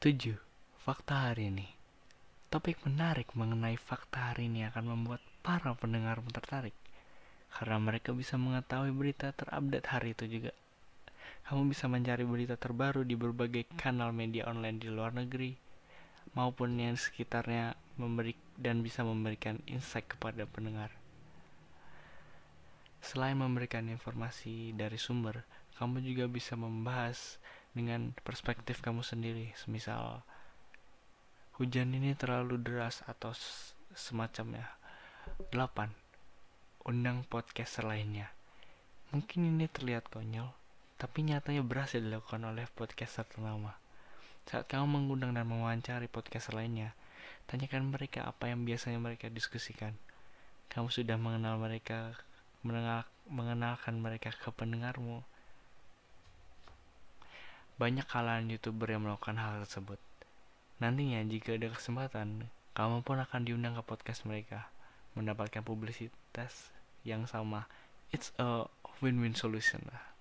7. Fakta hari ini. Topik menarik mengenai fakta hari ini akan membuat para pendengar tertarik. Karena mereka bisa mengetahui berita terupdate hari itu juga. Kamu bisa mencari berita terbaru di berbagai kanal media online di luar negeri Maupun yang sekitarnya memberi dan bisa memberikan insight kepada pendengar. Selain memberikan informasi dari sumber, kamu juga bisa membahas dengan perspektif kamu sendiri. Semisal hujan ini terlalu deras atau semacamnya. 8 undang podcast lainnya. Mungkin ini terlihat konyol tapi nyatanya berhasil dilakukan oleh podcaster ternama. Saat kamu mengundang dan mewawancari podcast lainnya tanyakan mereka apa yang biasanya mereka diskusikan. Kamu sudah mengenal mereka mengenal, mengenalkan mereka ke pendengarmu banyak kalangan youtuber yang melakukan hal tersebut. Nantinya jika ada kesempatan, kamu pun akan diundang ke podcast mereka, mendapatkan publisitas yang sama. It's a win-win solution lah.